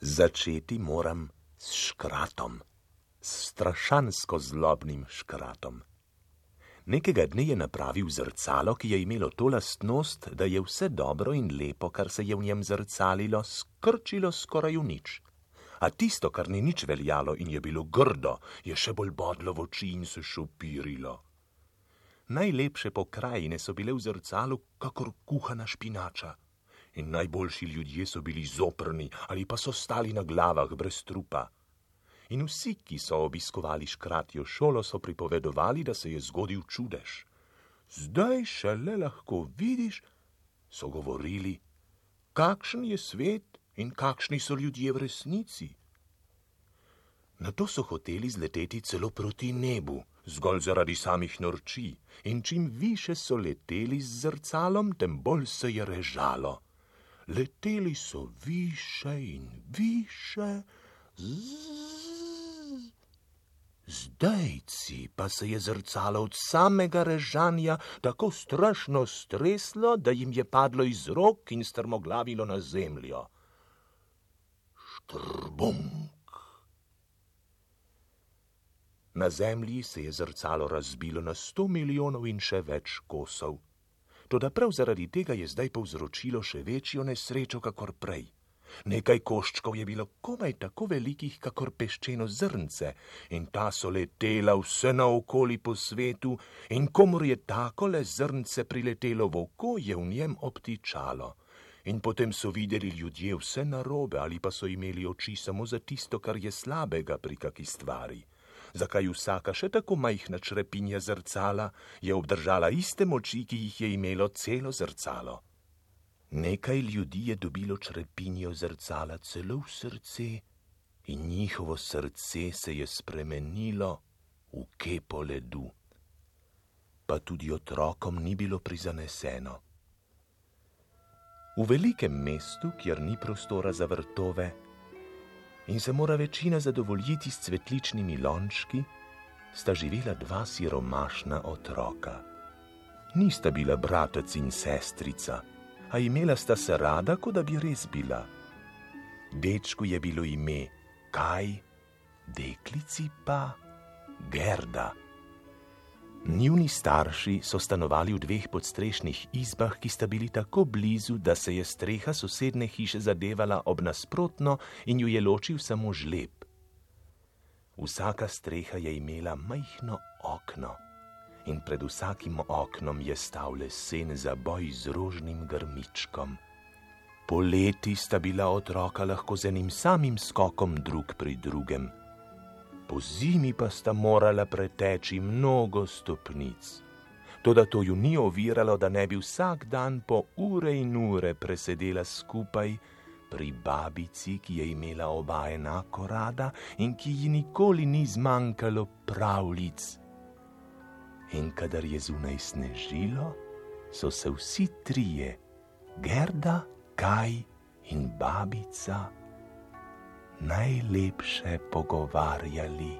Začeti moram s škratom, s strašansko zlobnim škratom. Nekega dne je napravil zrcalo, ki je imelo to lastnost, da je vse dobro in lepo, kar se je v njem zrcalilo, skrčilo skoraj v nič. A tisto, kar ni nič veljalo in je bilo grdo, je še bolj bodlo v oči in se šopirilo. Najlepše pokrajine so bile v zrcalu, kakor kuhana špinača in najboljši ljudje so bili zoprni ali pa so stali na glavah brez trupa. In vsi, ki so obiskovali škratjo šolo, so pripovedovali, da se je zgodil čudež. Zdaj šele lahko vidiš, so govorili, kakšen je svet in kakšni so ljudje v resnici. Na to so hoteli zleteti celo proti nebu, zgolj zaradi samih norči, in čim više so leteli z zrcalom, tem bolj se je režalo leteli so više in više, zdajci pa se je zrcalo od samega režanja tako strašno streslo, da jim je padlo iz rok in strmoglavilo na zemljo. Štrbunk. Na zemlji se je zrcalo razbilo na sto milijonov in še več kosov. Toda prav zaradi tega je zdaj povzročilo še večjo nesrečo, kakor prej. Nekaj koščkov je bilo komaj tako velikih, kakor peščeno zrnce, in ta so letela vse naokoli po svetu, in komor je tako le zrnce priletelo v oko, je v njem obtičalo. In potem so videli ljudje vse narobe, ali pa so imeli oči samo za tisto, kar je slabega pri kaki stvari zakaj vsaka še tako majhna črepinja zrcala je obdržala iste moči, ki jih je imelo celo zrcalo. Nekaj ljudi je dobilo črepinjo zrcala celo v srce in njihovo srce se je spremenilo v kepo ledu. Pa tudi otrokom ni bilo prizaneseno. V velikem mestu, kjer ni prostora za vrtove, in se mora večina zadovoljiti s cvetličnimi lončki, sta živela dva siromašna otroka. Nista bila bratec in sestrica, a imela sta se rada, kot da bi res bila. Dečku je bilo ime Kaj, deklici pa Gerda. Njuni starši so stanovali v dveh podstrešnih izbah, ki sta bili tako blizu, da se je streha sosedne hiše zadevala ob nasprotno in ju je ločil samo žleb. Vsaka streha je imela majhno okno in pred vsakim oknom je stal lesen za boj z rožnim grmičkom. Poleti sta bila otroka lahko z enim samim skokom drug pri drugem po zimi pa sta morala preteči mnogo stopnic. Toda to ju ni oviralo, da ne bi vsak dan po ure in ure presedela skupaj pri babici, ki je imela oba enako rada in ki ji nikoli ni zmanjkalo pravljic. In kadar je zunaj snežilo, so se vsi trije, Gerda, Kaj in babica, najlepše pogovarjali.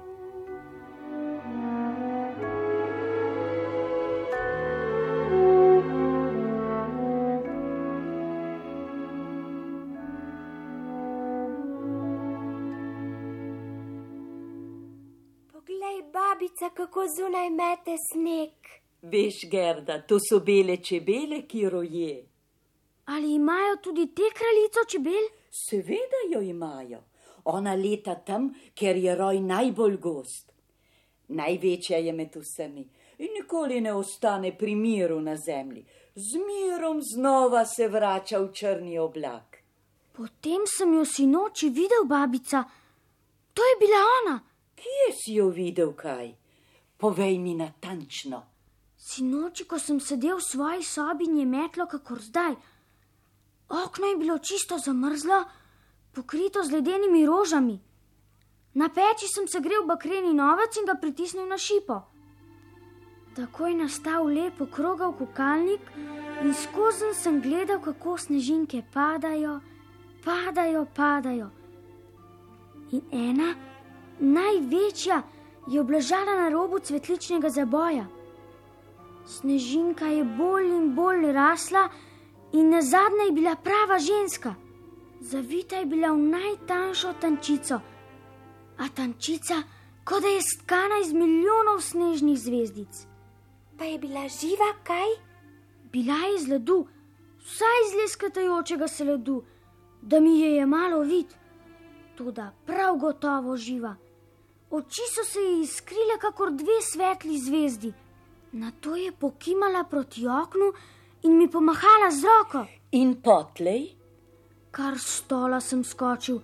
Poglej, babica, kako zunaj mete sneg. Veš, Gerda, to so bele čebele, ki roje. Ali imajo tudi te kraljico čebel? Seveda jo imajo ona leta tam, ker je roj najbolj gost. Največja je med vsemi in nikoli ne ostane pri miru na zemlji. Z mirom znova se vrača v črni oblak. Potem sem jo sinoči videl, babica. To je bila ona. Kje si jo videl, kaj? Povej mi natančno. Sinoči, ko sem sedel v svoji sobi in je metlo, kakor zdaj. Okno je bilo čisto zamrzlo pokrito z ledenimi rožami. Na peči sem se grel bakreni novec in ga pritisnil na šipo. Tako je nastal lep okrogal kukalnik in skozi sem gledal, kako snežinke padajo, padajo, padajo. In ena, največja, je obležala na robu cvetličnega zaboja. Snežinka je bolj in bolj rasla, in na zadnje je bila prava ženska. Zavita je bila v najtanjšo tančico, a tančica, kot da je stkana iz milijonov snežnih zvezdic. Pa je bila živa kaj? Bila je iz ledu, vsaj iz leskatajočega se ledu, da mi je je malo vid, tudi prav gotovo živa. Oči so se ji iskrile, kakor dve svetli zvezdi. Na to je pokimala proti oknu in mi pomahala z roko. In potlej? Kar stola sem skočil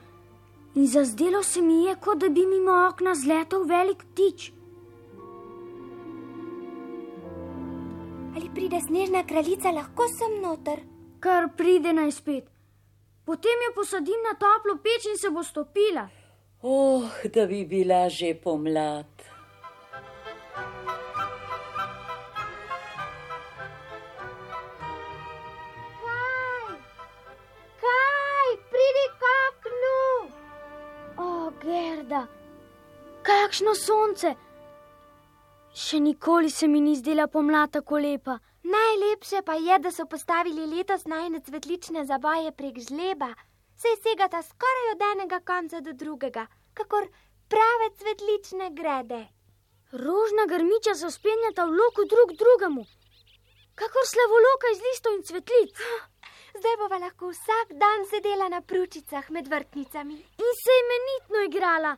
in zazdelo se mi je, kot da bi mimo okna zletel velik ptič. Ali pride snežna kraljica lahko sem noter? Kar pride naj spet. Potem jo posadim na toplo peč in se bo stopila. Oh, da bi bila že pomlad. Gerda, kakšno sonce! Še nikoli se mi ni zdela pomlad tako lepa. Najlepše pa je, da so postavili letos najne cvetlične zabaje prek žleba. Sej segata skoraj od enega konca do drugega, kakor prave cvetlične grede. Rožna grmiča se spenjata v loku drug drugemu, kakor slavoloka iz listov in cvetlic. Zdaj bova lahko vsak dan sedela na pručicah med vrtnicami. In se imenitno igrala.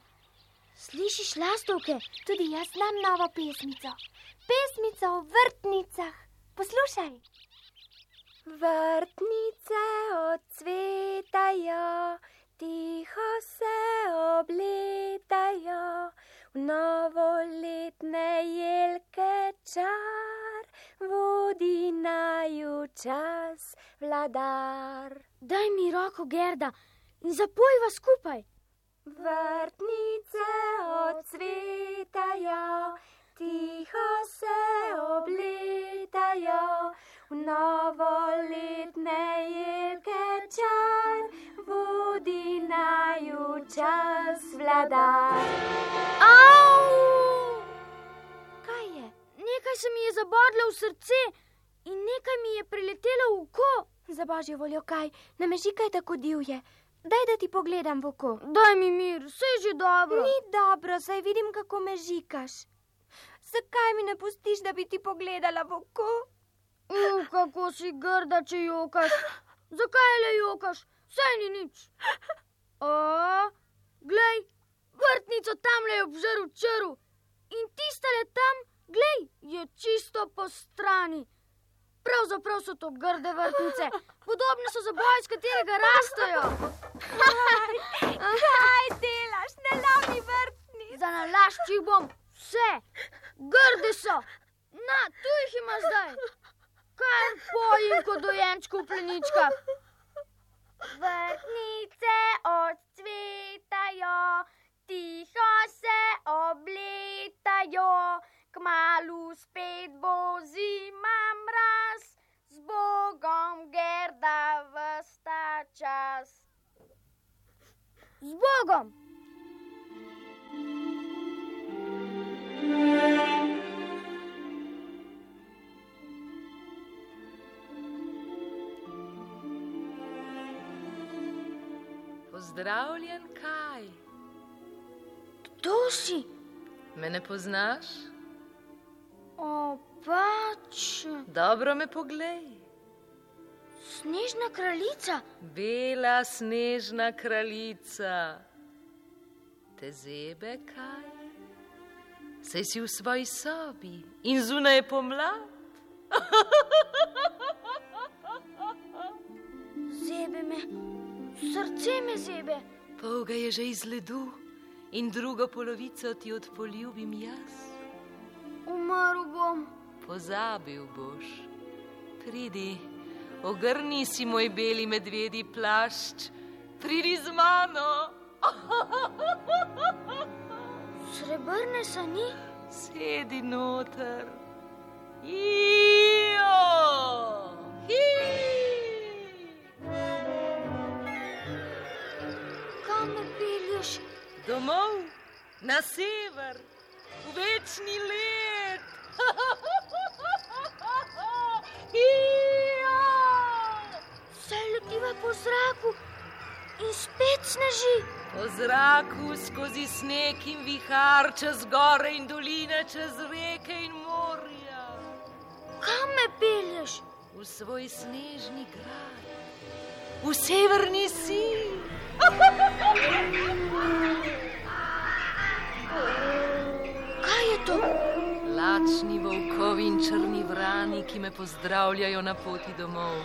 Slišiš lastovke? Tudi jaz znam novo pesmico. Pesmico o vrtnicah. Poslušaj. Vrtnice odcvetajo, tiho se obletajo, novoletne jelke čar, vodi naju čas, vladar. Daj mi roko, Gerda, in zapojva skupaj. Vrtnice odcvetajo, tiho se obletajo, v novoletne jelke čar, vodi naju čas vladar. Au! Kaj je? Nekaj se mi je zabodlo v srce in nekaj mi je priletelo v oko. Za božjo voljo kaj, ne me žikaj tako divje. Daj, da ti pogledam v oko. Daj mi mir, vse je že dobro. Ni dobro, saj vidim, kako me žikaš. Zakaj mi ne pustiš, da bi ti pogledala v oko? Uh, kako si grda, če jokaš. Zakaj le jokaš? Saj ni nič. O, glej, vrtnico tam le je obžrl črv in tiste le tam, glej, je čisto po strani. Pravzaprav so to grde vrtnice, podobne so za boj, iz katerega rastejo. Kaj delaš, ne lavi vrtni? Za nalašč jih bom vse, grde so. Na, tu jih ima zdaj. Kar pojim kot dojenčko v pleničkah. Vrtnice odcvetajo, tiho se obletajo, kmalu spet bo zima mraz, z Bogom gerda vsta čas. Z Bogom! Pozdravljen, kaj? Kdo si? Me ne poznaš? O, pač, Dobro me poglej. snežna kraljica. Bela snežna kraljica. Te zebe kaj? Saj si v svoji sobi in zunaj je pomlad. Zebe me, srce me zebe. Pol ga je že iz ledu in drugo polovico ti odpoljubim jaz. Umrl bom. Pozabil boš. Pridi, ogrni si moj beli medvedi plašč, pridi z mano. Srebrne sani, Sedi noter. Ijo! Na sever, v večni let. Ijo! Se letiva po zraku, In spet sneži. Po zraku skozi sneg in vihar, čez gore in doline, čez reke in morja, Kam me pelješ? v svoj snežni grad, v severni sil. Kaj je to? Lačni volkovi in črni vrani, ki me pozdravljajo na poti domov.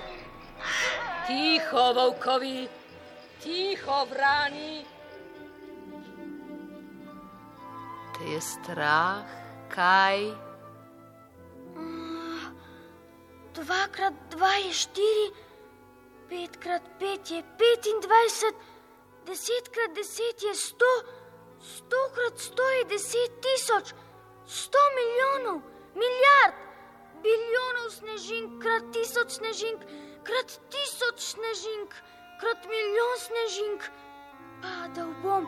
Tiho, volkovi, tiho, vrani. Te je strah, kaj? Dvakrat dva je štiri, petkrat pet je petindvajset, desetkrat deset je sto, stokrat sto je deset tisoč, sto milijonov, milijard, bilijonov snežink, krat tisoč snežink, krat tisoč snežink, krat milijon snežink. Padal bom,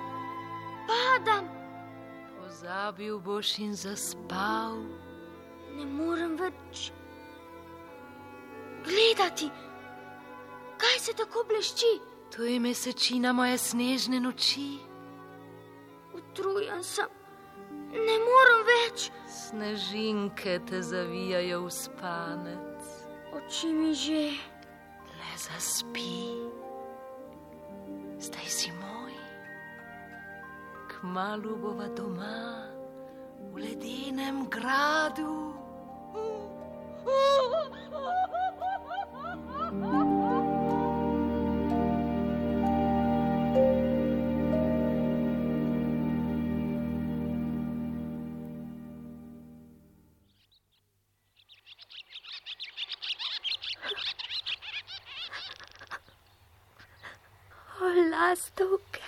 padam, Pozabil boš in zaspal. ne morem več gledati. Kaj se tako blešči? To je mesečina moje snežne noči. Utrujen sem, ne morem več, Snežinke te zavijajo v spanec. oči mi že. Le zaspi, zdaj si moj. Kmalu bova doma v ledenem gradu. O, lastovke,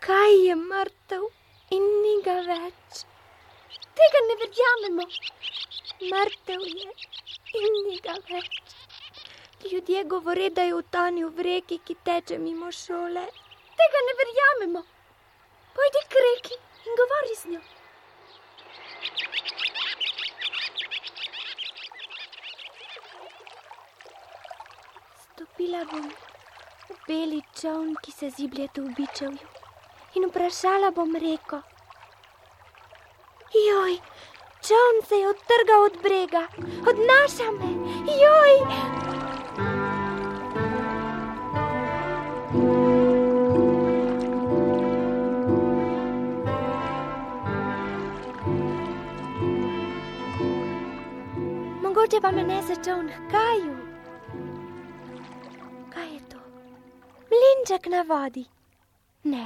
kaj je mrtev in ni ga več. Tega ne verjamemo. Mrtev je in ni ga več. Ljudje govore, da je utonil v reki, ki teče mimo šole. Tega ne verjamemo. Pojdi k reki in govori z njo. Stopila bom beli čovn, ki se ziblje tu v bičevju, in vprašala bom reko. Joj, čovn se je odtrgal od brega, odnaša me, joj! Mogoče pa me nese čovn h kaju. Mlinček na vodi. Ne,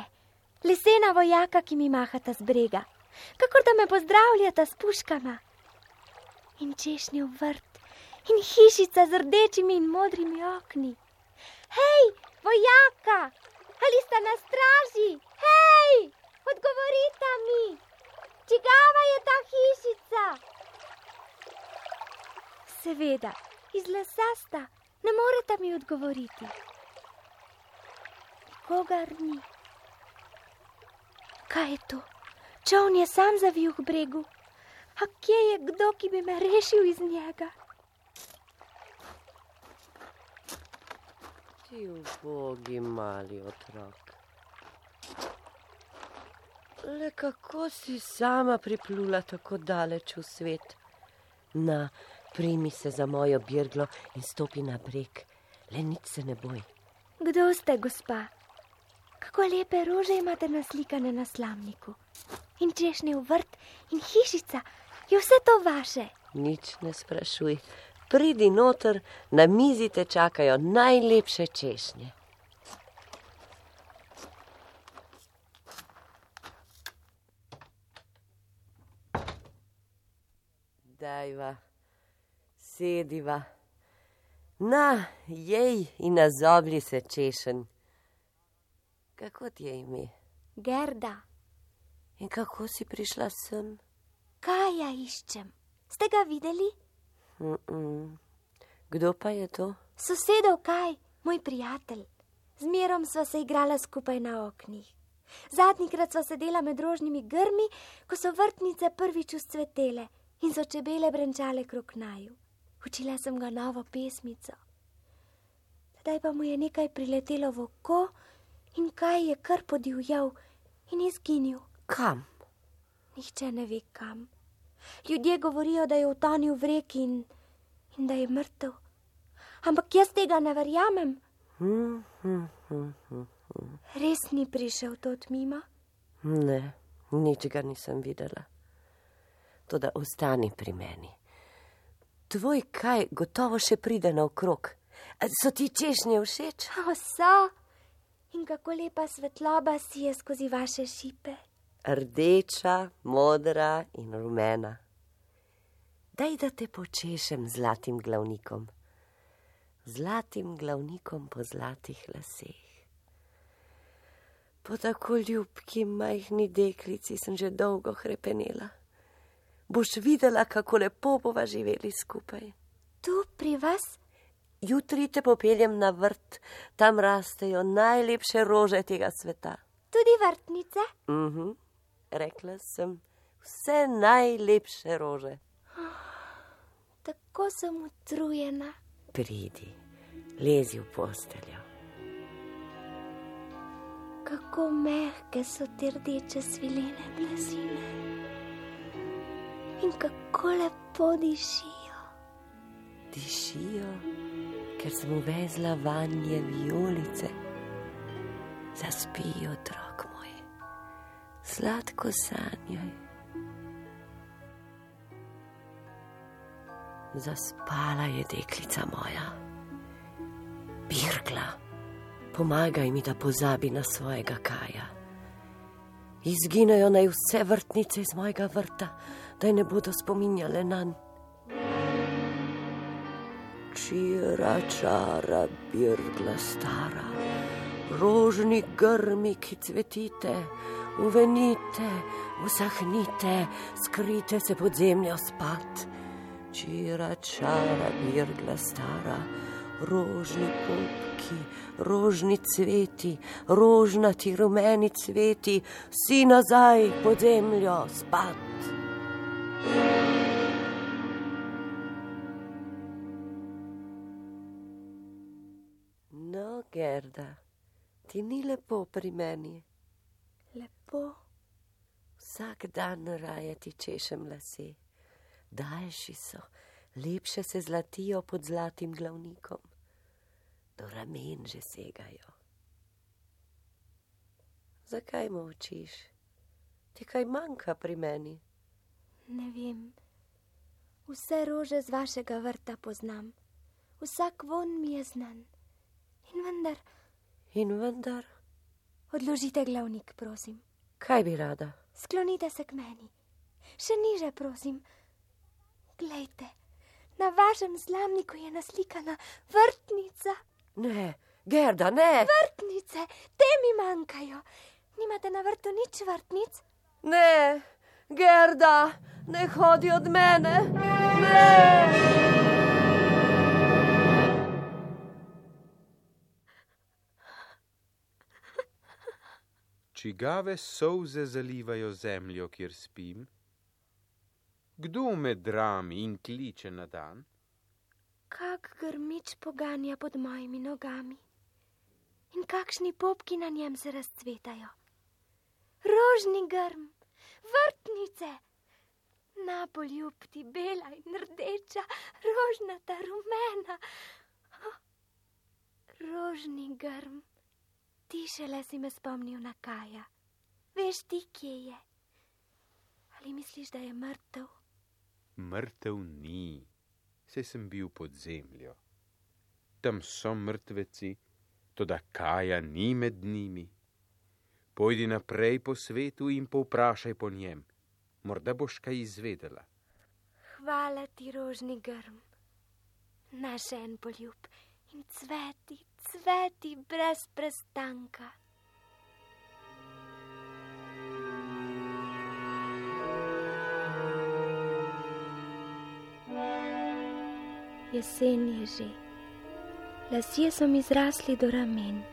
lesena vojaka, ki mi mahata z brega, kakor da me pozdravljata s puškama. In češnjev vrt, in hišica z rdečimi in modrimi okni. Hej, vojaka, ali sta na straži? Hej, odgovorite mi, čigava je ta hišica? Seveda, iz lesa sta, ne morete mi odgovoriti. Kogar ni. Kaj je to? Čovn je sam zavil k bregu. A kje je kdo, ki bi me rešil iz njega? Ti ubogi mali otrok. Le kako si sama priplula tako daleč v svet? Na, primi se za mojo birglo in stopi na breg. Le nič se ne boj. Kdo ste, gospa? Kako lepe rože imate naslikane na slamniku. In češnjev vrt in hišica, je vse to vaše. Nič ne sprašuj. Pridi noter, na mizi te čakajo najlepše češnje. Dajva, sediva. Na, jej in nazobli se češen. Kako ti je ime? Gerda, In kako si prišla sem? kaj ja iščem? Ste ga videli? Mm -mm. Kdo pa je to? Sosedov kaj, moj prijatelj. Zmerom sva se igrala skupaj na oknih. Zadnjikrat sva sedela med rožnimi grmi, ko so vrtnice prvič uscvetele in so čebele brenčale krok naju. Učila sem ga novo pesmico. Zdaj pa mu je nekaj priletelo v oko in kaj je kar podivjal in izginil. Kam? Nihče ne ve kam. Ljudje govorijo, da je utonil v reki in, in da je mrtev. Ampak jaz tega ne verjamem. Res ni prišel tot mimo. Ne, nič ga nisem videla. Toda ostani pri meni. Tvoj kaj gotovo še pride naokrog. A So ti češnje všeč? O, so. In kako lepa svetloba si je skozi vaše šipe. Rdeča, modra in rumena. Daj, da te počešem zlatim glavnikom. Zlatim glavnikom po zlatih laseh. Po tako ljubki majhni deklici sem že dolgo hrepenela. Boš videla, kako lepo bova živeli skupaj. Tu pri vas? Jutri te popeljem na vrt, tam rastejo najlepše rože tega sveta. Tudi vrtnice? Mhm, rekla sem, vse najlepše rože. Tako sem utrujena. Pridi, lezi v posteljo. Kako mehke so te rdeče svilene blazine. In kako lepo dišijo. Dišijo, ker sem uvezla vanje vijolice. Zaspi, otrok moj, sladko sanjaj. Zaspala je deklica moja. Birgla, pomagaj mi, da pozabi na svojega kaja. Izginejo naj vse vrtnice iz mojega vrta, da ne bodo spominjale na njega. Čira, čara, birgla stara, rožni grmi, ki cvetite, uvenite, usahnite, skrite se pod zemljo spat. Čira, čara, birgla stara, rožni popki, rožni cveti, rožnati rumeni cveti, vsi nazaj pod zemljo spat. No, Gerda, ti ni lepo pri meni. Lepo. Vsak dan raje ti češem lase. Daljši so, lepše se zlatijo pod zlatim glavnikom. Do ramen že segajo. Zakaj molčiš? Ti kaj manjka pri meni? Ne vem. Vse rože z vašega vrta poznam. Vsak von mi je znan. In vendar, In vendar, odložite glavnik, prosim. kaj bi rada? Sklonite se k meni. Še niže, prosim. Glejte, na vašem slamniku je naslikana vrtnica. Ne, Gerda, ne, Vrtnice, te mi manjkajo. Nimate na vrtu nič vrtnic? ne, Gerda, ne hodi od mene, ne. Čigave solze zalivajo zemljo, kjer spim? Kdo me drami in kliče na dan? Kak grmič poganja pod mojimi nogami in kakšni popki na njem se razcvetajo. Rožni grm, vrtnice, napoljubti, bela in rdeča, rožnata, rumena. Oh, rožni grm, ti šele si me spomnil na Kaja. Veš ti, kje je? Ali misliš, da je mrtev? Mrtev ni, saj sem bil pod zemljo. Tam so mrtveci, toda Kaja ni med njimi. Pojdi naprej po svetu in povprašaj po njem, morda boš kaj izvedela. Hvala ti, rožni grm, naš en poljub in cveti, cveti brez prestanka. Jesen je že, lasje so mi zrasli do ramen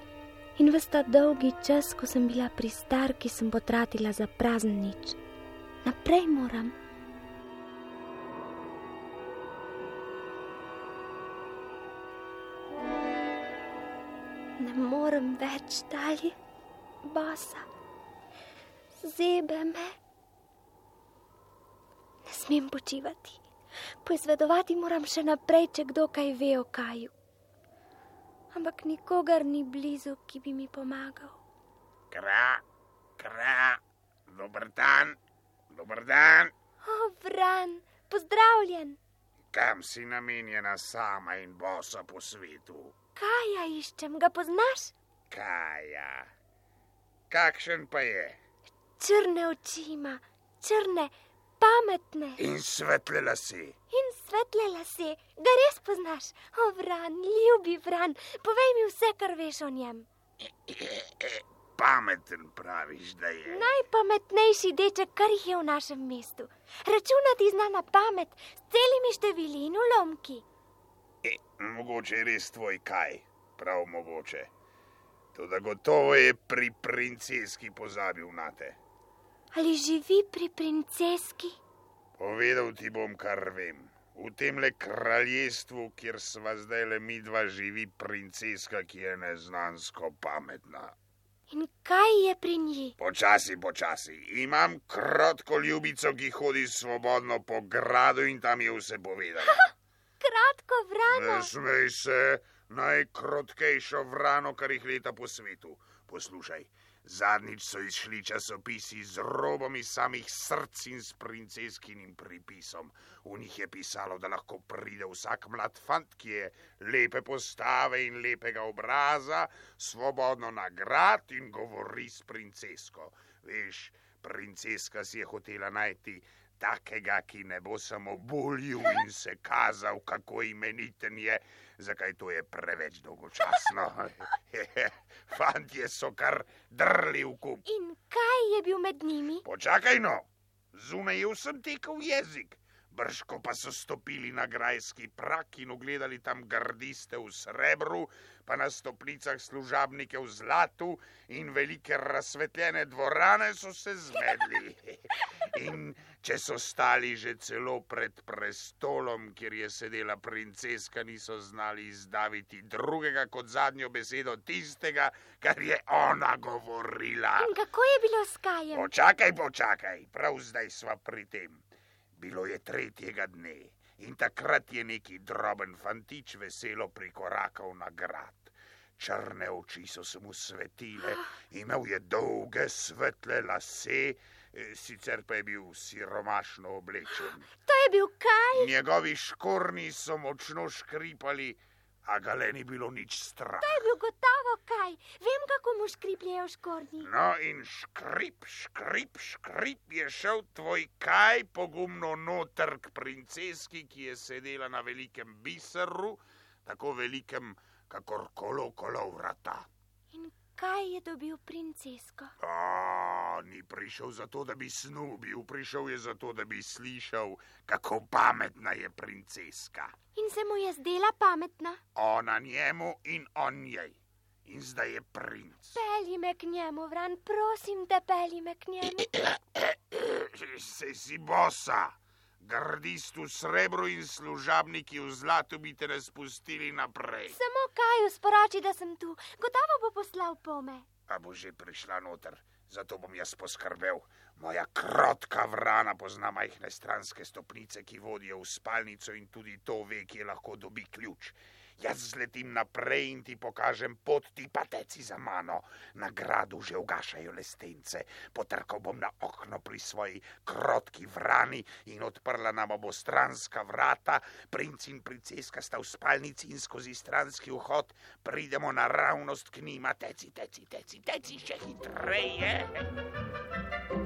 in vsta dolgi čas, ko sem bila pri starki, sem potratila za prazen nič. Naprej moram. Morem več dalje, bosa. Zebe me. Ne smem počivati. Poizvedovati moram še naprej, če kdo kaj ve o kaju. Ampak nikogar ni blizu, ki bi mi pomagal. Kra, kra, dober dan, dober dan. O, Vran, pozdravljen. Kam si namenjena sama in bosa po svetu? Kaja iščem, ga poznaš? Kaja. Kakšen pa je? Črne oči ima, črne, pametne In svetle lase. in svetle lase. Ga res poznaš? O, Vran, ljubi Vran, povej mi vse, kar veš o njem. Pameten praviš, da je. Najpametnejši deček, kar jih je v našem mestu. Računati zna na pamet, s celimi števili in ulomki. E, mogoče je res tvoj kaj, prav mogoče. Tudi gotovo je pri princeski pozabil na te. Ali živi pri princeski? Povedal ti bom, kar vem. V tem le kraljestvu, kjer sva zdaj le mi dva, živi princeska, ki je neznansko pametna. In kaj je pri njej? Počasi, počasi. Imam krotko ljubico, ki hodi svobodno po gradu in tam je vse povedala. Kratko vrano. Ne smej se, najkrotkejšo vrano, kar jih leta po svetu. Poslušaj, zadnjič so izšli časopisi z robom iz samih src in s princeskinim pripisom. V njih je pisalo, da lahko pride vsak mlad fant, ki je lepe postave in lepega obraza, svobodno na grad in govori s princesko. Veš, princeska si je hotela najti takega, ki ne bo samo bulju in se kazal, kako imeniten je, zakaj to je preveč dolgočasno. Fantje so kar drli v kup. In kaj je bil med njimi? Počakaj no, zunaj sem tekel jezik. Brško pa so stopili na grajski prak in ogledali tam gardiste v srebru, pa na stopnicah služabnike v zlatu in velike razsvetljene dvorane so se zmedli. In če so stali že celo pred prestolom, kjer je sedela princeska, niso znali izdaviti drugega kot zadnjo besedo tistega, kar je ona govorila. In kako je bilo s kajem? Počakaj, počakaj, prav zdaj sva pri tem. Bilo je tretjega dne in takrat je neki droben fantič veselo prikorakal na grad. Črne oči so se mu svetile, imel je dolge svetle lase, eh, sicer pa je bil siromašno oblečen. To je bil kaj? Njegovi škorni so močno škripali, a ga le ni bilo nič strah. To je bil gotovo kaj. Vem, kako mu škripljajo škornji. No, in škrip, škrip, škrip je šel tvoj kaj pogumno noter k princeski, ki je sedela na velikem biseru, tako velikem, kakor kolo kolo vrata. In kaj je dobil princesko? A, ni prišel zato, da bi snubil, prišel je zato, da bi slišal, kako pametna je princeska. In se mu je zdela pametna. Ona njemu in on njej. In zdaj je princ. Pelji me k njemu, Vran, prosim te, pelji me k njemu. Se si bosa, gardist v srebru in služabniki v zlatu bi te razpustili naprej. Samo kaju sporoči, da sem tu. Gotovo bo poslal pome. A bo že prišla noter, zato bom jaz poskrbel. Moja krotka vrana pozna majhne stranske stopnice, ki vodijo v spalnico in tudi to ve, kje lahko dobi ključ. Jaz zletim naprej in ti pokažem pot, ti pa teci za mano. Na gradu že ugašajo lestence. Potrkal bom na okno pri svoji krotki vrani in odprla nam bo stranska vrata. Princ in princeska sta v spalnici in skozi stranski vhod pridemo naravnost k njima. Teci, teci, teci, teci še hitreje. Zdaj lepo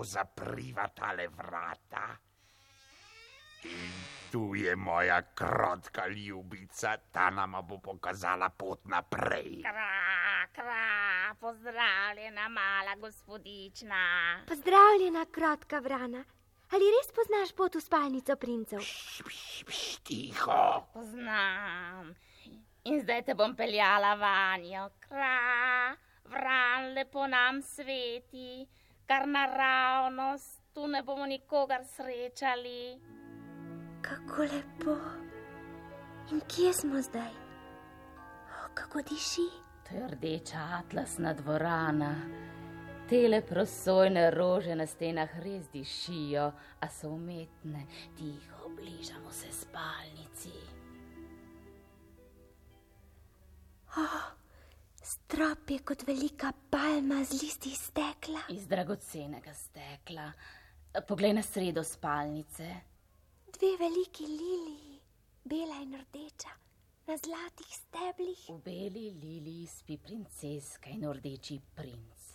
zapriva tale vrata. In tu je moja krotka ljubica, ta nama bo pokazala pot naprej. Kra, kra, pozdravljena mala gospodična. Pozdravljena, kratka Vrana. Ali res poznaš pot v spalnico princev? Pš, pš, pš, tiho. Poznam. In zdaj te bom peljala vanjo. Kra, vran lepo nam sveti, kar naravnost tu ne bomo nikogar srečali. Kako lepo. In kje smo zdaj? O, kako diši? To je rdeča atlasna dvorana. Tele prosojne rože na stenah res dišijo, a so umetne. Tiho bližamo se spalnici. Oh, strop je kot velika palma z listi iz stekla. Iz dragocenega stekla. Poglej na sredo spalnice. Dve veliki liliji, bela in rdeča, na zlatih steblih. V beli liliji spi princeska in rdeči princ.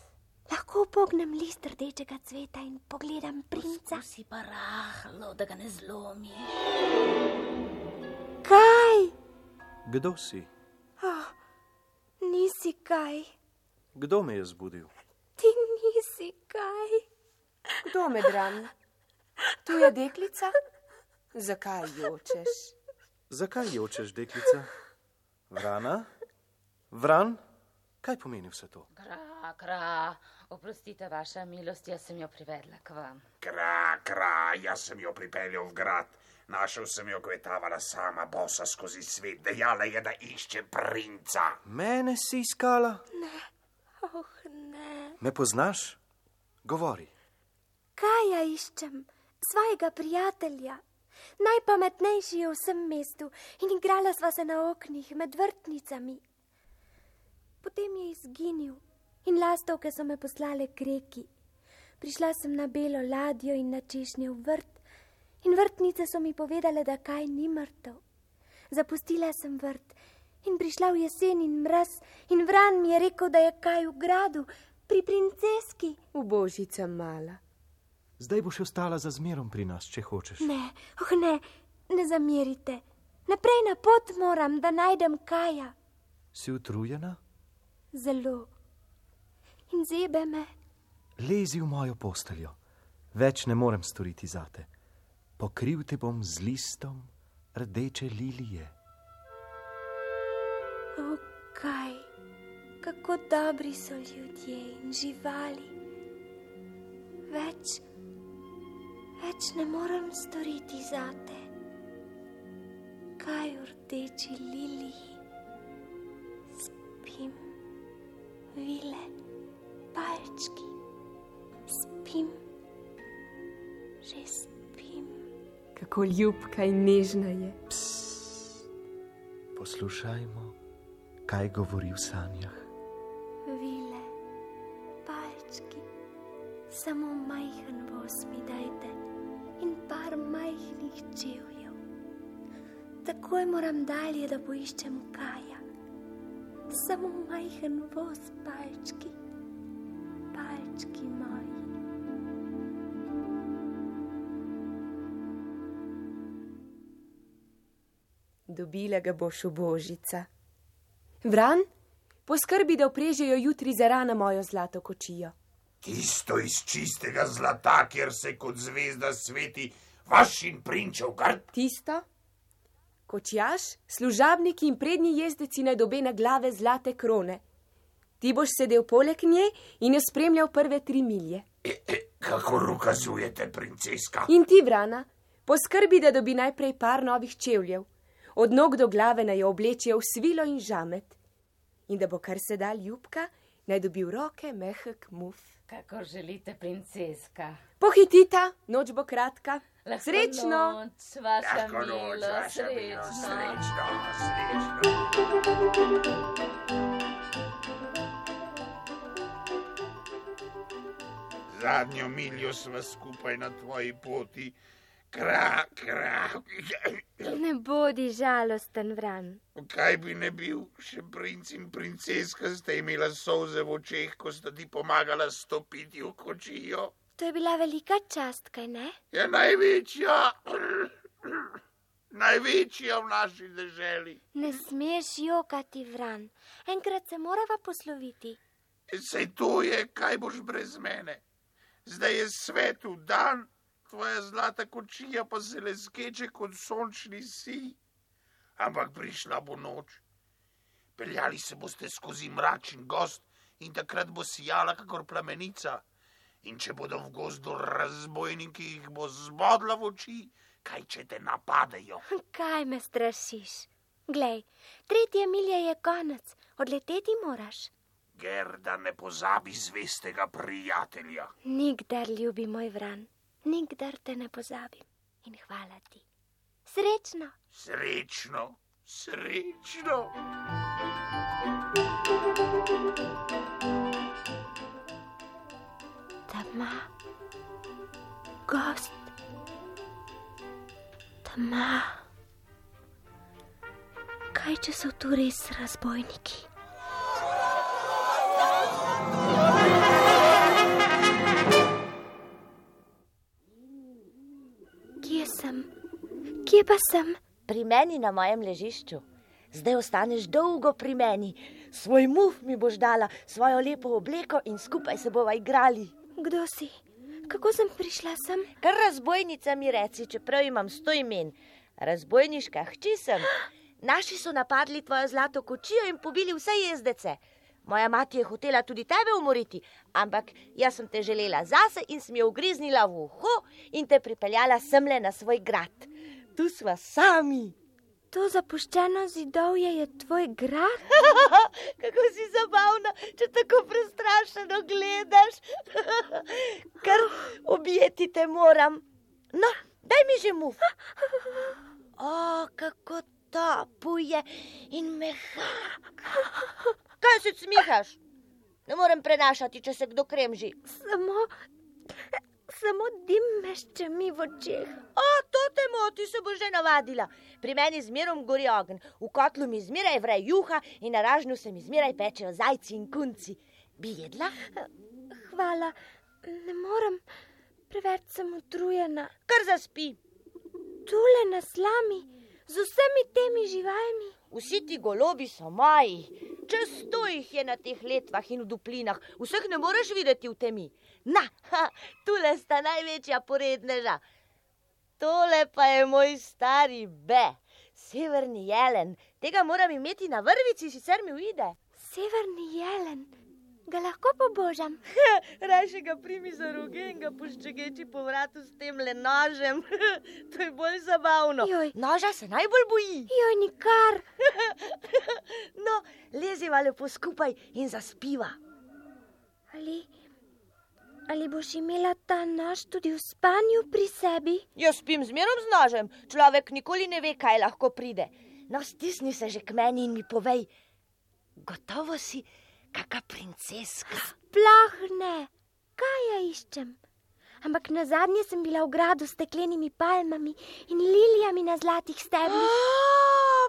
Lahko pognem list rdečega cveta in pogledam princa. Si pa rahlo, da ga ne zlomi. Kaj? Kdo si? Nisi kaj. Kdo me je zbudil? Ti nisi kaj. Kdo me drami? Tu je deklica? Zakaj jočeš? Zakaj jočeš, deklica? Vrana? Vran? Kaj pomeni vse to? Kra, kra, oprostite, vaša milost, jaz sem jo privedla k vam. Kra, kra, jaz sem jo pripeljal v grad. Našel sem jo, ko je tavala sama, bosa skozi svet, dejala je, da išče princa. Mene si iskala? Ne, oh ne. Me poznaš? Govori. Kaj ja iščem? Svojega prijatelja. Najpametnejši je v vsem mestu in igrala sva se na oknih med vrtnicami. Potem je izginil in lastovke so me poslale k reki. Prišla sem na belo ladjo in na češnjev vrt in vrtnice so mi povedale, da kaj ni mrtev. Zapustila sem vrt in prišla v jesen in mraz in vran mi je rekel, da je kaj v gradu, pri princeski. V božica mala. Zdaj boš ostala za zmerom pri nas, če hočeš. Ne, oh ne, ne zamerite. Naprej na pot moram, da najdem kaja. Si utrujena? Zelo. In zebe me. Lezi v mojo posteljo. Več ne morem storiti zate. Pokril te bom z listom rdeče lilije. O, kaj, kako dobri so ljudje in živali. Več, več ne morem storiti zate. Kaj v rdeči liliji spim, vile, palčki, spim, že spim. Kako ljubka in nežna je. Poslušajmo, kaj govori v sanjah. Vile, palčki, samo majhen voz mi dajte in par majhnih čevljev. Takoj moram dalje, da poiščem kaja. Samo majhen voz, palčki, palčki moji. Dobila ga boš v božica. Vran, poskrbi, da oprežejo jutri za rana mojo zlato kočijo. Tisto iz čistega zlata, kjer se kot zvezda sveti vaš in prinčev gard. Tisto? Kočjaš, služabniki in prednji jezdeci naj dobe na glave zlate krone. Ti boš sedel poleg nje in jo spremljal prve tri milje. E, e, kakor ukazujete, princeska. In ti, Vrana, poskrbi, da dobi najprej par novih čevljev. Od nog do glave naj jo oblečijo v svilo in žamet. In da bo kar se da ljubka, naj dobi v roke mehek muf. Kakor želite, princeska. Pohitita, noč bo kratka. Lahko Srečno! Noč, vaša Lahko noč, milost, vaša srečno. srečno, srečno. Zadnjo miljo sva skupaj na tvoji poti. Kra, kra. Ne bodi žalosten, Vran. Kaj bi ne bil, še princ in princeska sta imela solze v očeh, ko sta ti pomagala stopiti v kočijo. To je bila velika čast, kaj ne? Je največja, največja v naši deželi. Ne smeš jokati, Vran. Enkrat se morava posloviti. Sej to je, kaj boš brez mene. Zdaj je svetu dan, tvoja zlata kočija pa se le skeče kot sončni si. Ampak prišla bo noč. Peljali se boste skozi mračen gost in takrat bo sijala kakor plamenica. In če bodo v gozdu razbojniki, jih bo zbodla v oči, kaj če te napadejo. Kaj me strašiš? Glej, tretje milje je konec, odleteti moraš. Gerda ne pozabi zvestega prijatelja. Nikdar, ljubi moj vran, nikdar te ne pozabim. In hvala ti. Srečno. Srečno, srečno. Tama, gost, tama. Kaj če so tu res razbojniki? Kje pa sem? Pri meni na mojem ležišču. Zdaj ostaneš dolgo pri meni. Svoj muf mi boš dala, svojo lepo obleko in skupaj se bova igrali. Kdo si? Kako sem prišla sem? Kar razbojnica mi reci, čeprav imam sto imen. Razbojniška hči sem. Naši so napadli tvojo zlato kočijo in pobili vse jezdece. Moja mati je hotela tudi tebe umoriti, ampak jaz sem te želela zase in sem jo ugriznila v uho in te pripeljala semle na svoj grad. Tu smo sami. To zapuščeno zidovje je tvoj grad? Kako si zabavna, če tako prestrašeno gledaš. Kar objeti te moram. No, daj mi že muf. O, kako topuje in mehak. Kaj se smihaš? Ne morem prenašati, če se kdo kremži. Samo, samo dim meščemi v očeh. O, to te moti, se bo že navadila. Pri meni zmerom gori ogen, v kotlu mi zmeraj vre juha in na ražnju se mi zmeraj pečejo zajci in kunci. Bi jedla? Hvala, ne morem, preveč sem utrujena. Kar zaspi. Tule na slami, z vsemi temi živalmi. Vsi ti golobi so moji, čez sto jih je na teh letvah in v duplinah, vseh ne moreš videti v temi. Na, ha, tule sta največja poredneža. Tole pa je moj stari be, severni jelen. Tega moram imeti na vrvici, sicer mi uide. Severni jelen, ga lahko pobožam. Raje ga primi za roge in ga poščegeči po vratu s tem le nožem. to je bolj zabavno. Joj. Noža se najbolj boji. Joj, nikar. no, leziva lepo skupaj in zaspiva. Ali, ali boš imela ta nož tudi v spanju pri sebi? Jaz spim zmerom z nožem, človek nikoli ne ve, kaj lahko pride. No, stisni se že k meni in mi povej, gotovo si kakšna princeska. Sploh ne, kaj ja iščem. Ampak na zadnje sem bila v gradu s steklenimi palmami in lilijami na zlatih stebrih.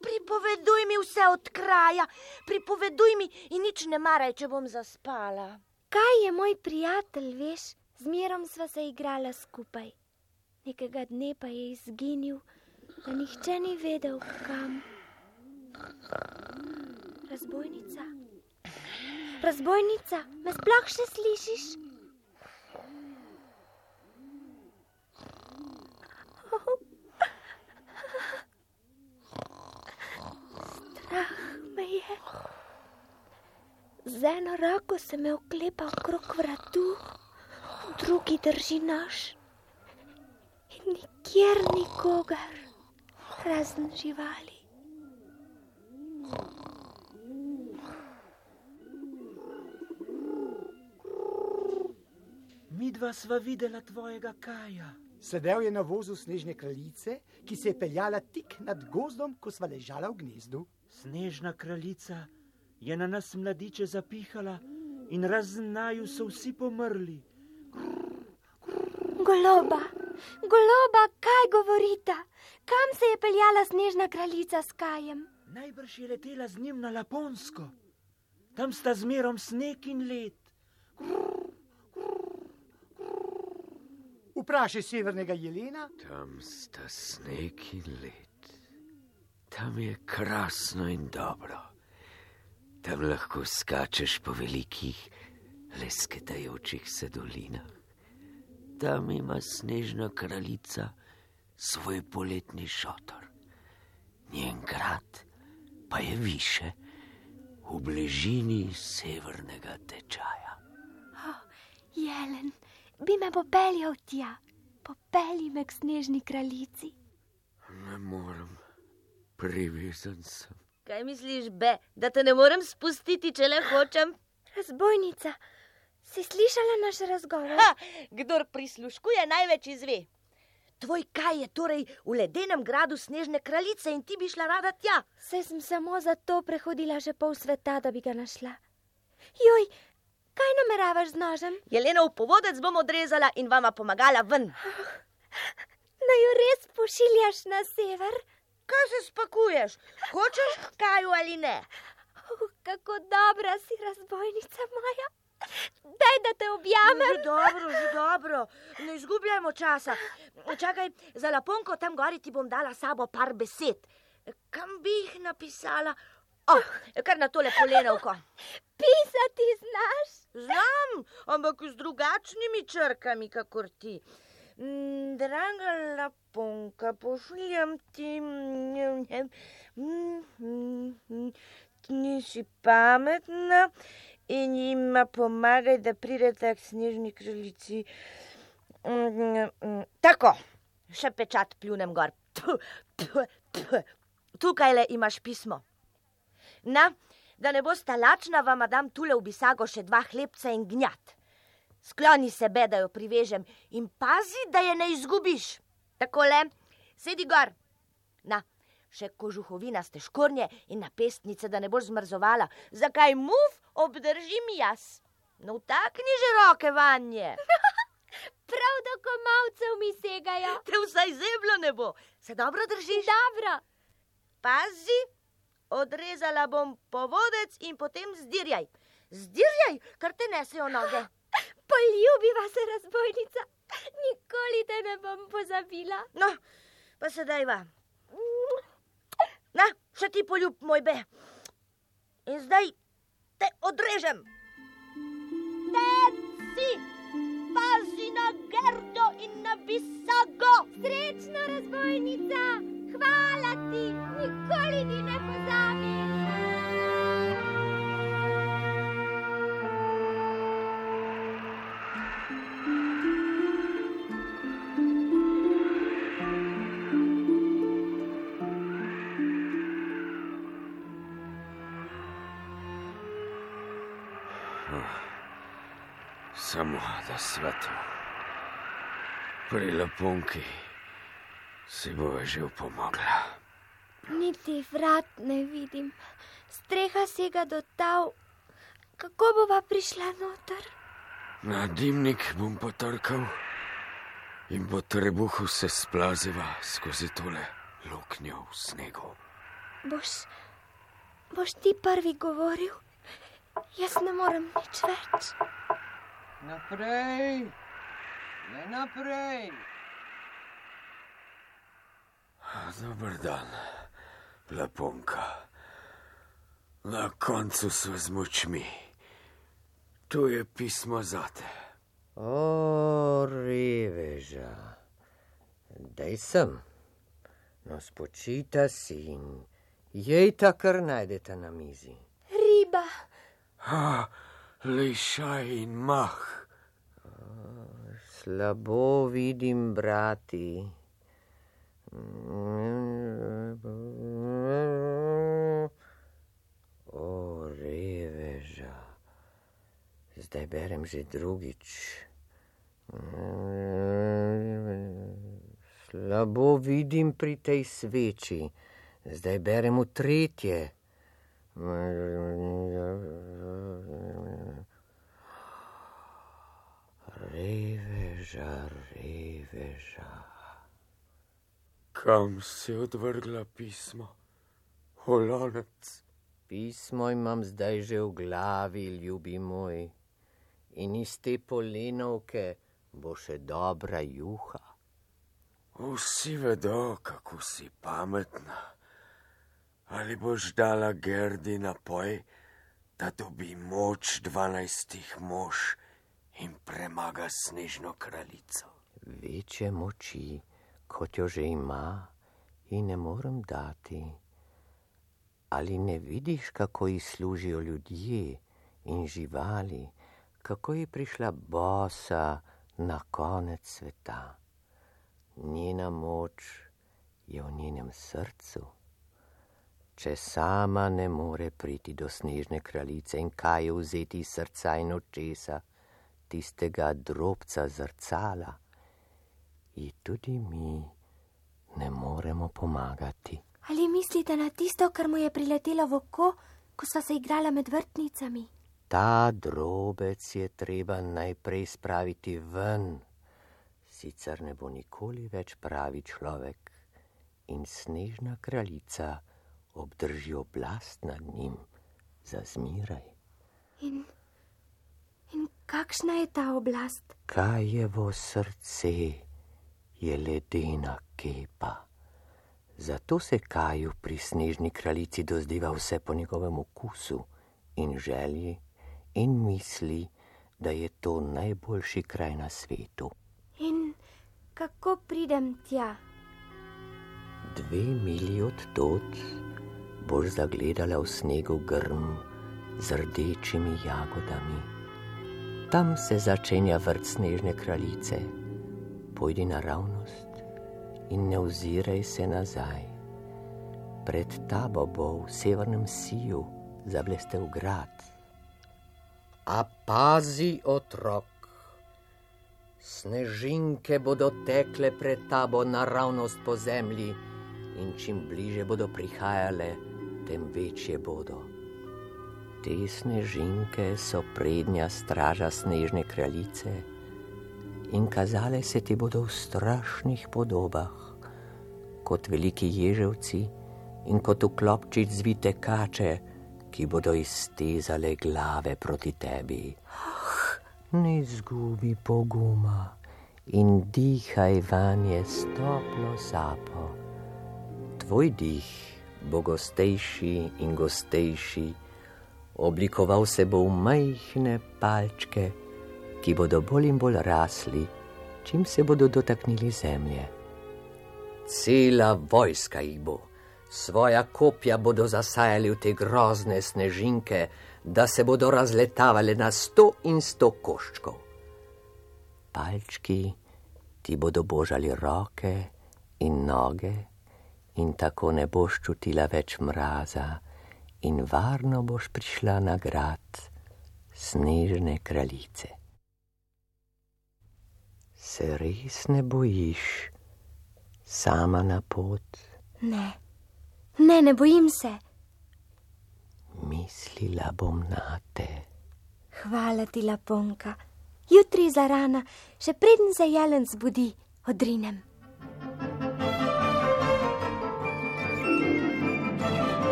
Pripoveduj mi vse od kraja, pripoveduj mi in nič ne maraj, če bom zaspala. Kaj je moj prijatelj, veš, zmerom sva se igrala skupaj. Nekega dne pa je izginil, da nihče ni vedel, kam. Razbojnica. Razbojnica, me sploh še slišiš? Strah me je. Z eno roko se me oklepa okrog vratu, drugi drži nož. In nikjer nikogar, razen živali. Midva sva videla tvojega kaja. Sedel je na vozu snežne kraljice, ki se je peljala tik nad gozdom, ko sva ležala v gnezdu. Snežna kraljica je na nas mladiče zapihala in razen naju so vsi pomrli. Goloba, goloba, kaj govorita? Kam se je peljala snežna kraljica s kajem? Najbrž je letela z njim na Laponsko. Tam sta zmerom sneg in led. Vprašaj severnega jelena. Tam sta sneg in led. Tam je krasno in dobro. Tam lahko skačeš po velikih, lesketajočih se dolinah. Tam ima snežna kraljica svoj poletni šotor. Njen grad pa je više, v bližini severnega tečaja. Oh, jelen, bi me popeljal tja, popelji me k snežni kraljici. Ne morem, privezan sem. Kaj misliš, be, da te ne morem spustiti, če le hočem? Razbojnica, si slišala naš razgovor? Ha, kdor prisluškuje, največ izve. Tvoj kaj je torej v ledenem gradu snežne kraljice in ti bi šla rada tja? Se sem samo zato prehodila že pol sveta, da bi ga našla. Joj, kaj nameravaš z nožem? Jelenov povodec bom odrezala in vama pomagala ven. Naj jo res pošiljaš na sever? Kaj se spakuješ? Hočeš kaju ali ne? Oh, kako dobra si razbojnica moja. Daj, da te objamem. Že dobro, že dobro. Ne izgubljajmo časa. Čakaj, za laponko tam gori ti bom dala sabo par besed. Kam bi jih napisala? Oh, kar na tole polenovko. Pisati znaš? Znam, ampak z drugačnimi črkami, kakor ti. Draga laponka, pošiljam ti. Nisi pametna in jima pomagaj, da pridete k snežni kraljici. Tako, še pečat pljunem gor. Tukaj le imaš pismo. Na, da ne boste lačna, vam dam tule v bisago še dva hlebca in gnjat. Skloni sebe, da jo privežem in pazi, da je ne izgubiš. Takole, sedi gor. Na, še kožuhovina ste škornje in napestnice, da ne boš zmrzovala. Zakaj muf obdržim jaz? No, takni že roke vanje. Prav do komalcev mi segajo. Te vsaj zeblo ne bo. Se dobro držiš? Dobro. Pazi, odrezala bom povodec in potem zdirjaj. Zdirjaj, kar te nesejo noge. Poljubiva se razbojnica. Nikoli te ne bom pozabila. No, pa sedaj va. Na, še ti poljub, moj be. In zdaj te odrežem. Teci, pazi na grdo in na bisago. Srečno, razbojnica, hvala ti, nikoli ti ne pozabim. Da svetu. Pri lapunki si bo že upomogla. Niti vrat ne vidim, streha sega do tav. Kako bova prišla noter? Na dimnik bom potrkal in po trebuhu se splaziva skozi tole luknjo v snegu. Boš, boš ti prvi govoril? Jaz ne morem nič več. Naprej, ne naprej. Dober dan, leponka. Na koncu smo z močmi. Tu je pismo zate. O, reveža, daj sem. No, spočita si in jej ta, kar najdete na mizi. Riba. Ha, lišaj in mah. Slabo vidim, brati. O, reveža, zdaj berem že drugič. Slabo vidim pri tej sveči, zdaj berem v tretje. Reveža, reveža. Kam si odvrgla pismo? Holonec. Pismo imam zdaj že v glavi, ljubi moj. In iz te polenovke bo še dobra juha. Vsi vedo, kako si pametna. Ali boš dala Gerdi napoj, da dobi moč dvanajstih mož in premaga snežno kraljico? Večje moči, kot jo že ima, in ne morem dati. Ali ne vidiš, kako ji služijo ljudje in živali, kako je prišla bosa na konec sveta. Njena moč je v njenem srcu. Če sama ne more priti do snežne kraljice in kaj je vzeti iz srca in očesa, tistega drobca zrcala, ji tudi mi ne moremo pomagati. Ali mislite na tisto, kar mu je priletelo v oko, ko sva se igrala med vrtnicami? Ta drobec je treba najprej spraviti ven, sicer ne bo nikoli več pravi človek in snežna kraljica obdrži oblast nad njim za zmiraj. In, kakšna je ta oblast? Kaj je v srce, je ledena kepa. Zato se Kaju pri snežni kraljici dozdiva vse po njegovem okusu in želji in misli, da je to najboljši kraj na svetu. In kako pridem tja? Dve milji od tod boš zagledala v snegu grm z rdečimi jagodami. Tam se začenja vrt snežne kraljice. Pojdi naravnost in ne oziraj se nazaj. Pred tabo bo v severnem siju zablestev grad. A pazi, otrok, snežinke bodo tekle pred tabo naravnost po zemlji in čim bliže bodo prihajale, tem večje bodo. Te snežinke so prednja straža snežne kraljice in kazale se ti bodo v strašnih podobah, kot veliki ježevci in kot v klopčič zvite kače, ki bodo iztezale glave proti tebi. Ne izgubi poguma in dihaj vanje s toplo sapo. Tvoj dih bo gostejši in gostejši, oblikoval se bo v majhne palčke, ki bodo bolj in bolj rasli, čim se bodo dotaknili zemlje. Cela vojska jih bo, svoja kopja bodo zasajali v te grozne snežinke, da se bodo razletavali na sto in sto koščkov. Palčki ti bodo božali roke in noge, in tako ne boš čutila več mraza, in varno boš prišla na grad snežne kraljice se res ne bojiš sama na pot? Ne, ne, ne bojim se. Mislila bom na te. Hvala ti, Laponka. Jutri za rana, še preden se jelen zbudi, odrinem.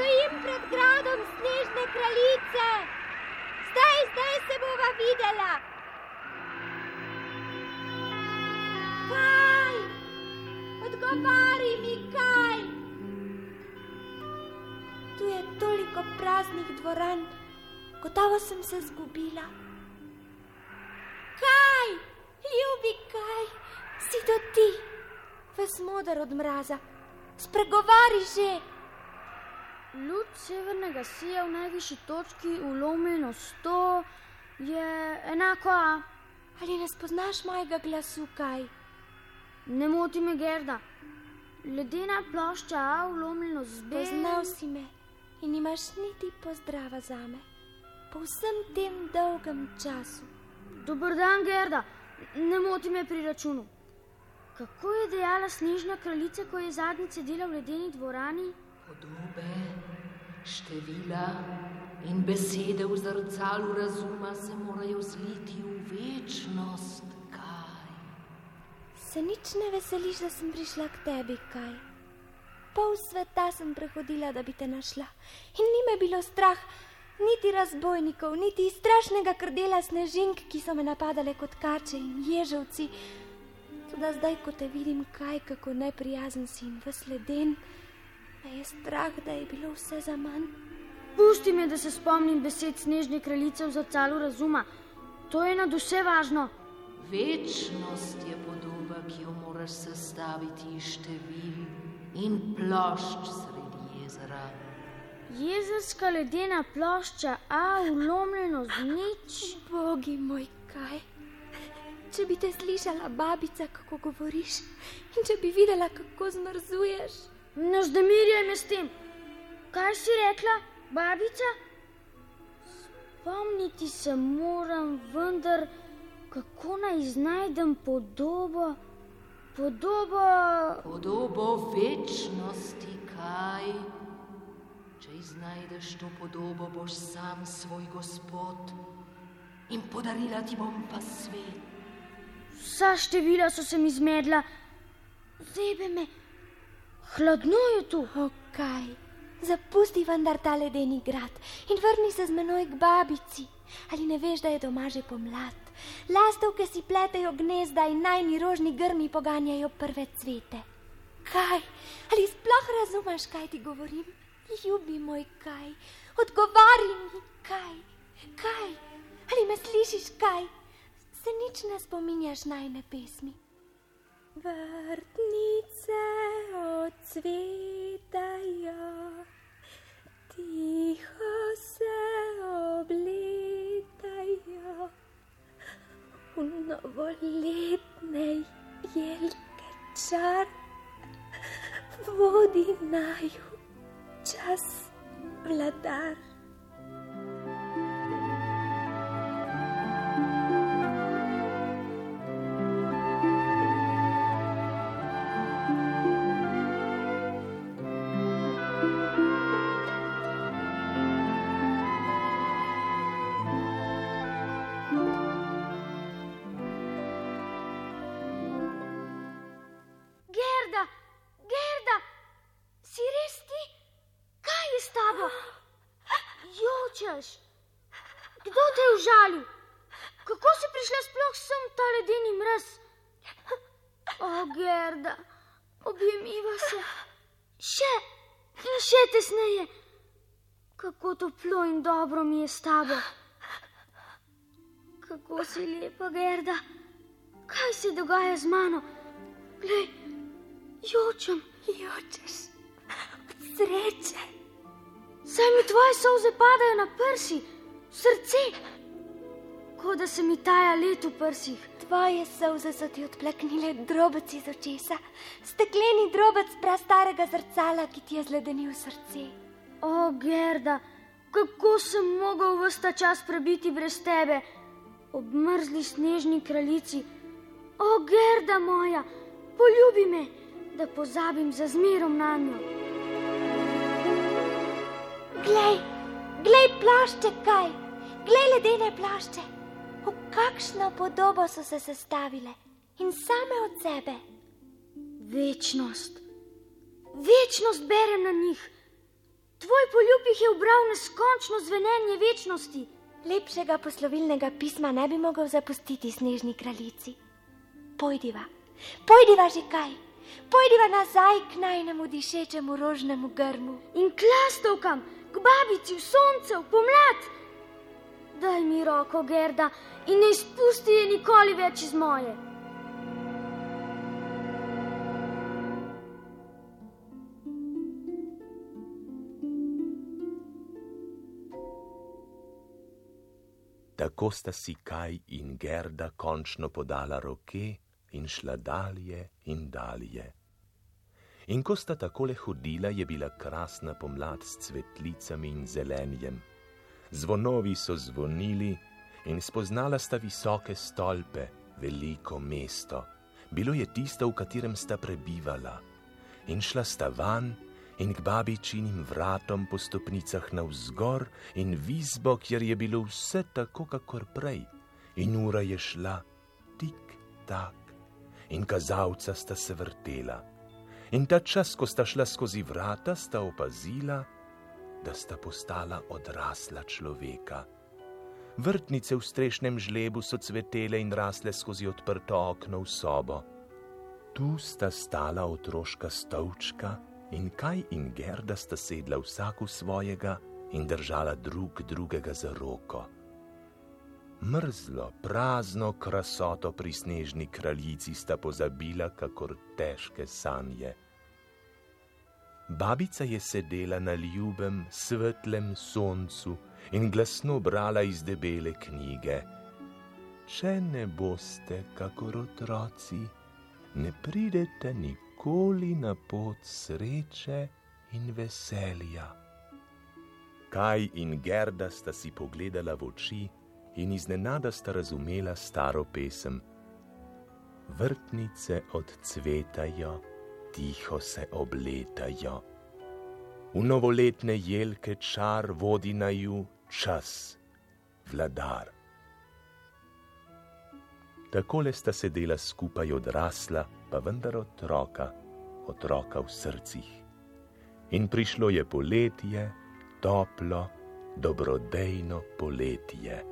Stojim pred gradom snežne kraljice. Zdaj, zdaj se bova videla. Kaj? Odgovari mi kaj. Tu je toliko praznih dvoran, gotovo sem se zgubila. Kaj, ljubi kaj, si to ti? ves moder od mraza. Spregovari že! Luč severnega sija v najvišji točki, ulomljeno sto, je enako A. Ali ne spoznaš mojega glasu, kaj? Ne moti me, Gerda. Ledena plošča A, ulomljeno z B. Poznal si me in imaš niti pozdrava za me. Po vsem tem dolgem času. Dobr dan, Gerda. Ne moti me pri računu. Kako je dejala snežna kraljica, ko je zadnjič sedela v ledeni dvorani? Podobe, števila in besede v zrcalu razuma se morajo zliti v večnost. Kaj? Se nič ne veseliš, da sem prišla k tebi, kaj? Pol sveta sem prehodila, da bi te našla. In ni me bilo strah, niti razbojnikov, niti strašnega krdela snežink, ki so me napadale kot kače in ježevci Toda zdaj, ko te vidim, kaj kako neprijazen si in vesleden, me je strah, da je bilo vse za manj. Pusti me, da se spomnim besed snežne kraljice v zacalu razuma. To je nad vse važno. Večnost je podoba, ki jo moraš sestaviti iz števil in plošč sredi jezera. Jezerska ledena plošča, a ulomljeno z nič. Bogi moj, kaj? Če bi te slišala, babica, kako govoriš, in če bi videla, kako zmrzuješ. Ne vzdemirjaj me s tem. Kaj si rekla, babica? Spomniti se moram, vendar kako naj znajdem podobo, podobo. Podobo večnosti, kaj? Če iznajdeš to podobo, boš sam svoj gospod in podarila ti bom pa svet. Vsa števila so se mi zmedla, zebe me, hladno je tu. Okaj, zapusti vendar ta ledeni grad in vrni se z menoj k babici. Ali ne veš, da je doma že pomlad? Lastovke si pletejo gnezda in najni rožni grmi poganjajo prve cvete. Kaj, ali sploh razumeš, kaj ti govorim? Ljubi moj kaj, odgovari mi kaj, kaj, ali me slišiš kaj? Se nič ne spominjaš najne pesmi. Vrtnice odsvetajo, tiho se obletajo, v novoletnej jelke čar vodi naju čas vladar. In dobro mi je s tabo. Kako si lepa, Gerda. Kaj se dogaja z mano? Glej, jočem. Jočeš od sreče. Saj mi tvoje solze padajo na prsi, v srce. Kot da se mi taja let v prsih. Tvoje solze so ti odplaknile drobec iz očesa, stekleni drobec prastarega zrcala, ki ti je zledenil srce. O, Gerda, kako sem mogel vsta čas prebiti brez tebe, ob mrzli snežni kraljici. O, Gerda moja, poljubi me, da pozabim za zmerom na njo. Glej, glej plašče kaj, glej ledene plašče. V kakšno podobo so se sestavile in same od sebe. Večnost, večnost berem na njih. Tvoj poljub jih je ubral neskončno zvenenje večnosti. Lepšega poslovilnega pisma ne bi mogel zapustiti snežni kraljici. Pojdiva, pojdiva že kaj, pojdiva nazaj k najnemu dišečemu rožnemu grmu. In klastovkam, k babici v sonce, v pomlad. Daj mi roko, Gerda, in ne izpusti je nikoli več iz moje. Tako sta si Kaj in Gerda končno podala roke in šla dalje in dalje. In ko sta takole hodila, je bila krasna pomlad s cvetlicami in zelenjem. Zvonovi so zvonili in spoznala sta visoke stolpe, veliko mesto. Bilo je tisto, v katerem sta prebivala. In šla sta van in k babičinim vratom po stopnicah navzgor in v izbo, kjer je bilo vse tako, kakor prej. In ura je šla tik tak, in kazalca sta se vrtela. In ta čas, ko sta šla skozi vrata, sta opazila, da sta postala odrasla človeka. Vrtnice v strešnem žlebu so cvetele in rasle skozi odprto okno v sobo. Tu sta stala otroška stolčka in Kaj in Gerda sta sedla vsak v svojega in držala drug drugega za roko. Mrzlo, prazno krasoto pri snežni kraljici sta pozabila, kakor težke sanje. Babica je sedela na ljubem, svetlem soncu in glasno brala iz debele knjige. Če ne boste, kakor otroci, ne pridete nikoli na pot sreče in veselja. Kaj in Gerda sta si pogledala v oči in iznenada sta razumela staro pesem: Vrtnice odcvetajo tiho se obletajo. V novoletne jelke čar vodi na ju čas, vladar. Takole sta sedela skupaj odrasla, pa vendar otroka, otroka v srcih. In prišlo je poletje, toplo, dobrodejno poletje.